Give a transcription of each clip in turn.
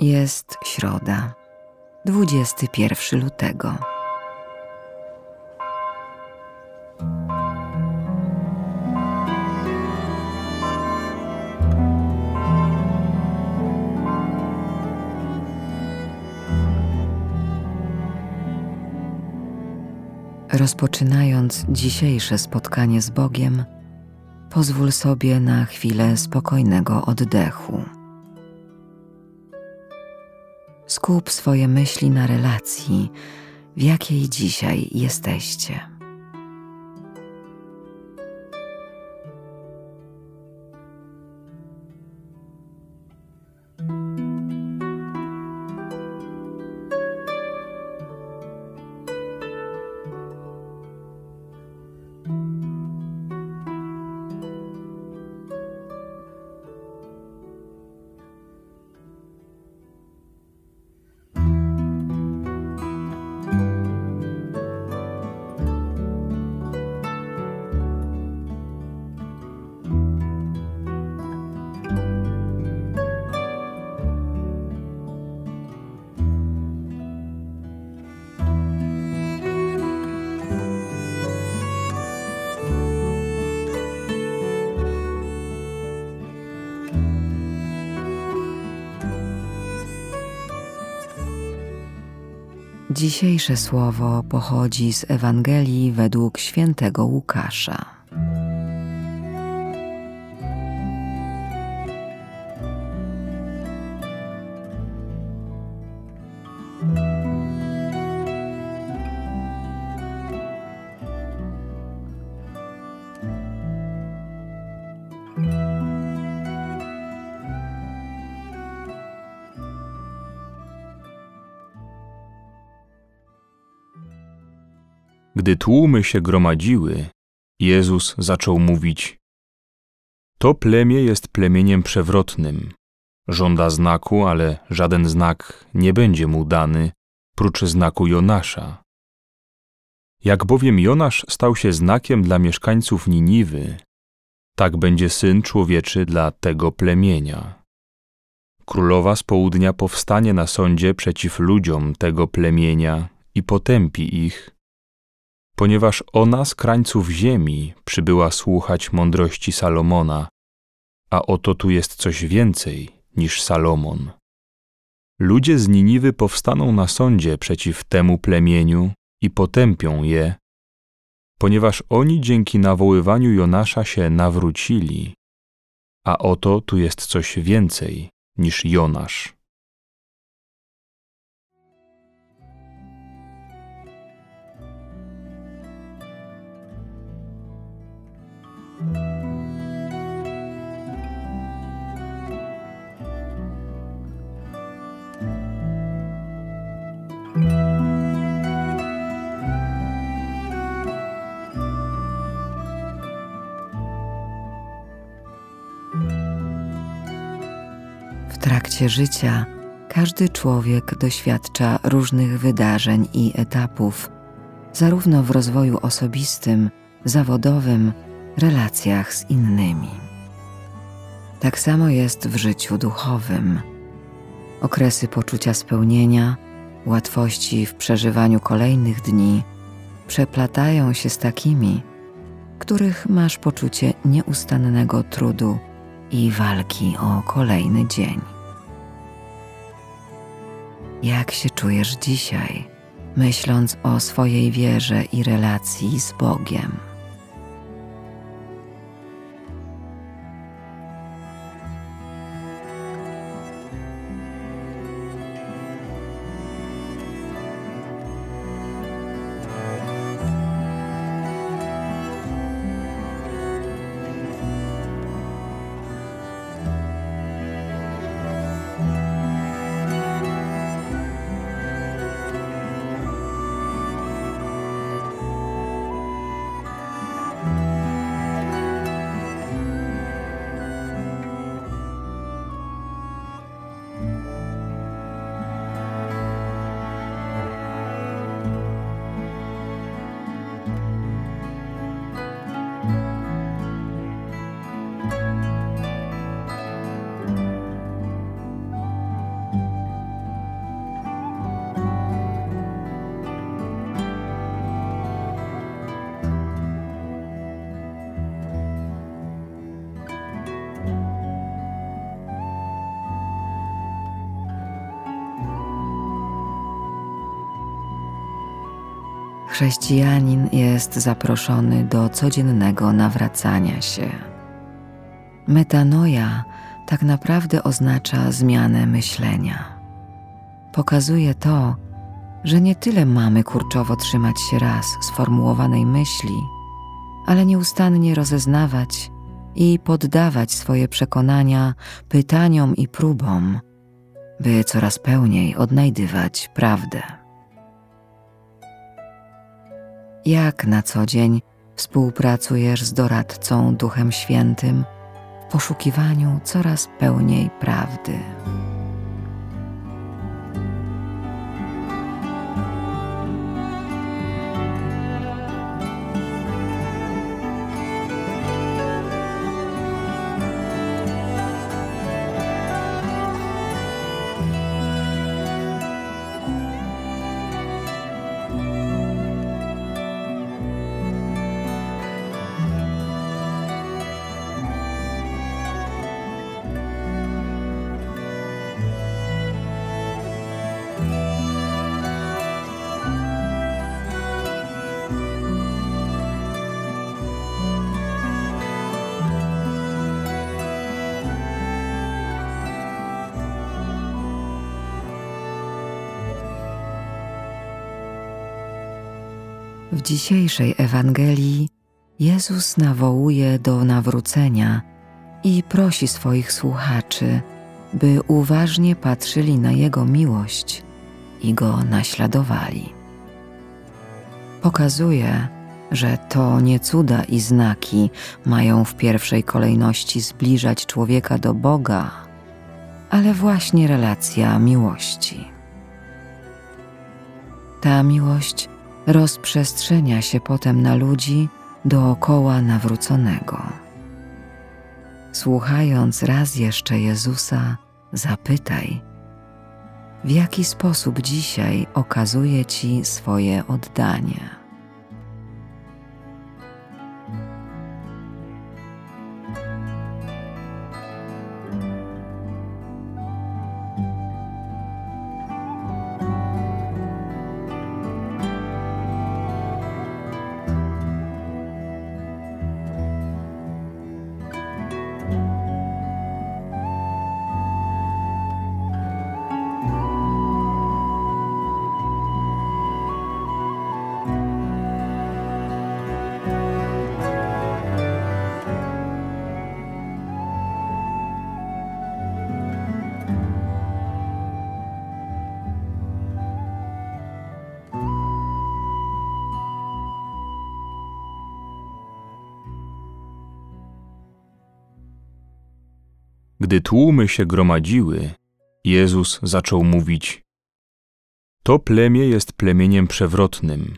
Jest środa, 21 lutego. Rozpoczynając dzisiejsze spotkanie z Bogiem, pozwól sobie na chwilę spokojnego oddechu. Skup swoje myśli na relacji, w jakiej dzisiaj jesteście. Dzisiejsze słowo pochodzi z Ewangelii według świętego Łukasza. Gdy tłumy się gromadziły, Jezus zaczął mówić: To plemię jest plemieniem przewrotnym. Żąda znaku, ale żaden znak nie będzie mu dany, prócz znaku Jonasza. Jak bowiem Jonasz stał się znakiem dla mieszkańców Niniwy, tak będzie syn człowieczy dla tego plemienia. Królowa z południa powstanie na sądzie przeciw ludziom tego plemienia i potępi ich, ponieważ ona z krańców ziemi przybyła słuchać mądrości Salomona, a oto tu jest coś więcej niż Salomon. Ludzie z Niniwy powstaną na sądzie przeciw temu plemieniu i potępią je, ponieważ oni dzięki nawoływaniu Jonasza się nawrócili, a oto tu jest coś więcej niż Jonasz. Trakcie życia każdy człowiek doświadcza różnych wydarzeń i etapów, zarówno w rozwoju osobistym, zawodowym, relacjach z innymi. Tak samo jest w życiu duchowym. Okresy poczucia spełnienia, łatwości w przeżywaniu kolejnych dni przeplatają się z takimi, których masz poczucie nieustannego trudu i walki o kolejny dzień. Jak się czujesz dzisiaj, myśląc o swojej wierze i relacji z Bogiem? Chrześcijanin jest zaproszony do codziennego nawracania się. Metanoja tak naprawdę oznacza zmianę myślenia. Pokazuje to, że nie tyle mamy kurczowo trzymać się raz sformułowanej myśli, ale nieustannie rozeznawać i poddawać swoje przekonania pytaniom i próbom, by coraz pełniej odnajdywać prawdę. Jak na co dzień współpracujesz z doradcą Duchem Świętym w poszukiwaniu coraz pełniej prawdy? W dzisiejszej Ewangelii Jezus nawołuje do nawrócenia i prosi swoich słuchaczy, by uważnie patrzyli na Jego miłość i Go naśladowali. Pokazuje, że to nie cuda i znaki mają w pierwszej kolejności zbliżać człowieka do Boga, ale właśnie relacja miłości. Ta miłość rozprzestrzenia się potem na ludzi dookoła nawróconego. Słuchając raz jeszcze Jezusa, zapytaj, w jaki sposób dzisiaj okazuje Ci swoje oddanie. Gdy tłumy się gromadziły, Jezus zaczął mówić: To plemię jest plemieniem przewrotnym.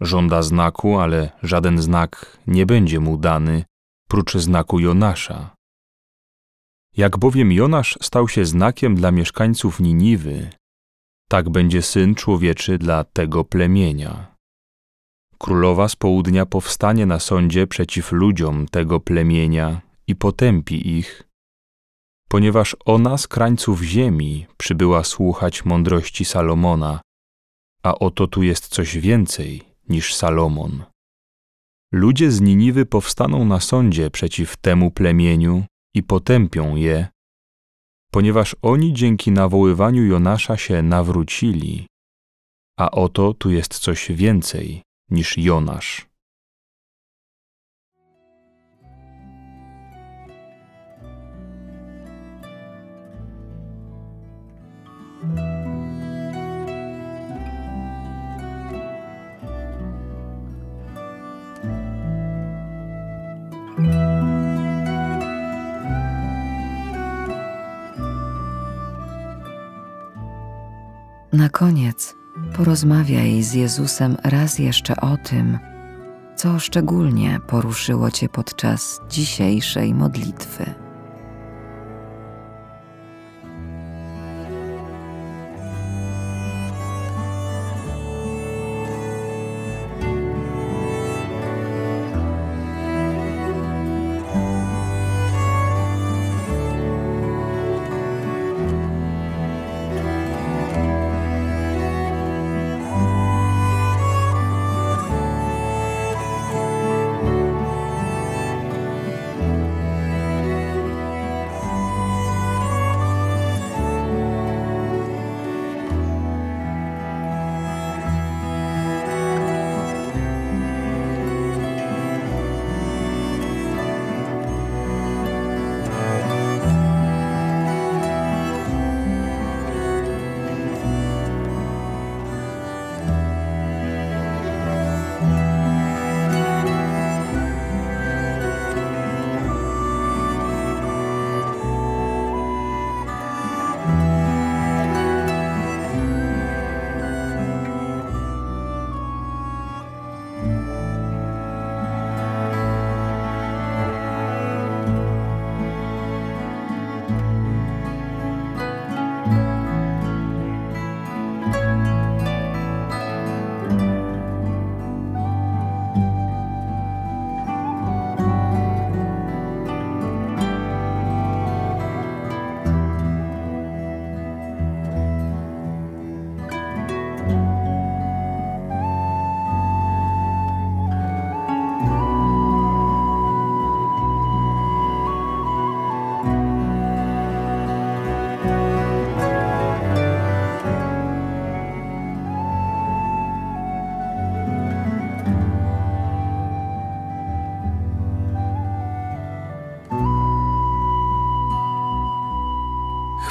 Żąda znaku, ale żaden znak nie będzie mu dany, prócz znaku Jonasza. Jak bowiem Jonasz stał się znakiem dla mieszkańców Niniwy, tak będzie syn człowieczy dla tego plemienia. Królowa z południa powstanie na sądzie przeciw ludziom tego plemienia i potępi ich, ponieważ ona z krańców ziemi przybyła słuchać mądrości Salomona, a oto tu jest coś więcej niż Salomon. Ludzie z Niniwy powstaną na sądzie przeciw temu plemieniu i potępią je, ponieważ oni dzięki nawoływaniu Jonasza się nawrócili, a oto tu jest coś więcej niż Jonasz. Koniec porozmawiaj z Jezusem raz jeszcze o tym, co szczególnie poruszyło Cię podczas dzisiejszej modlitwy.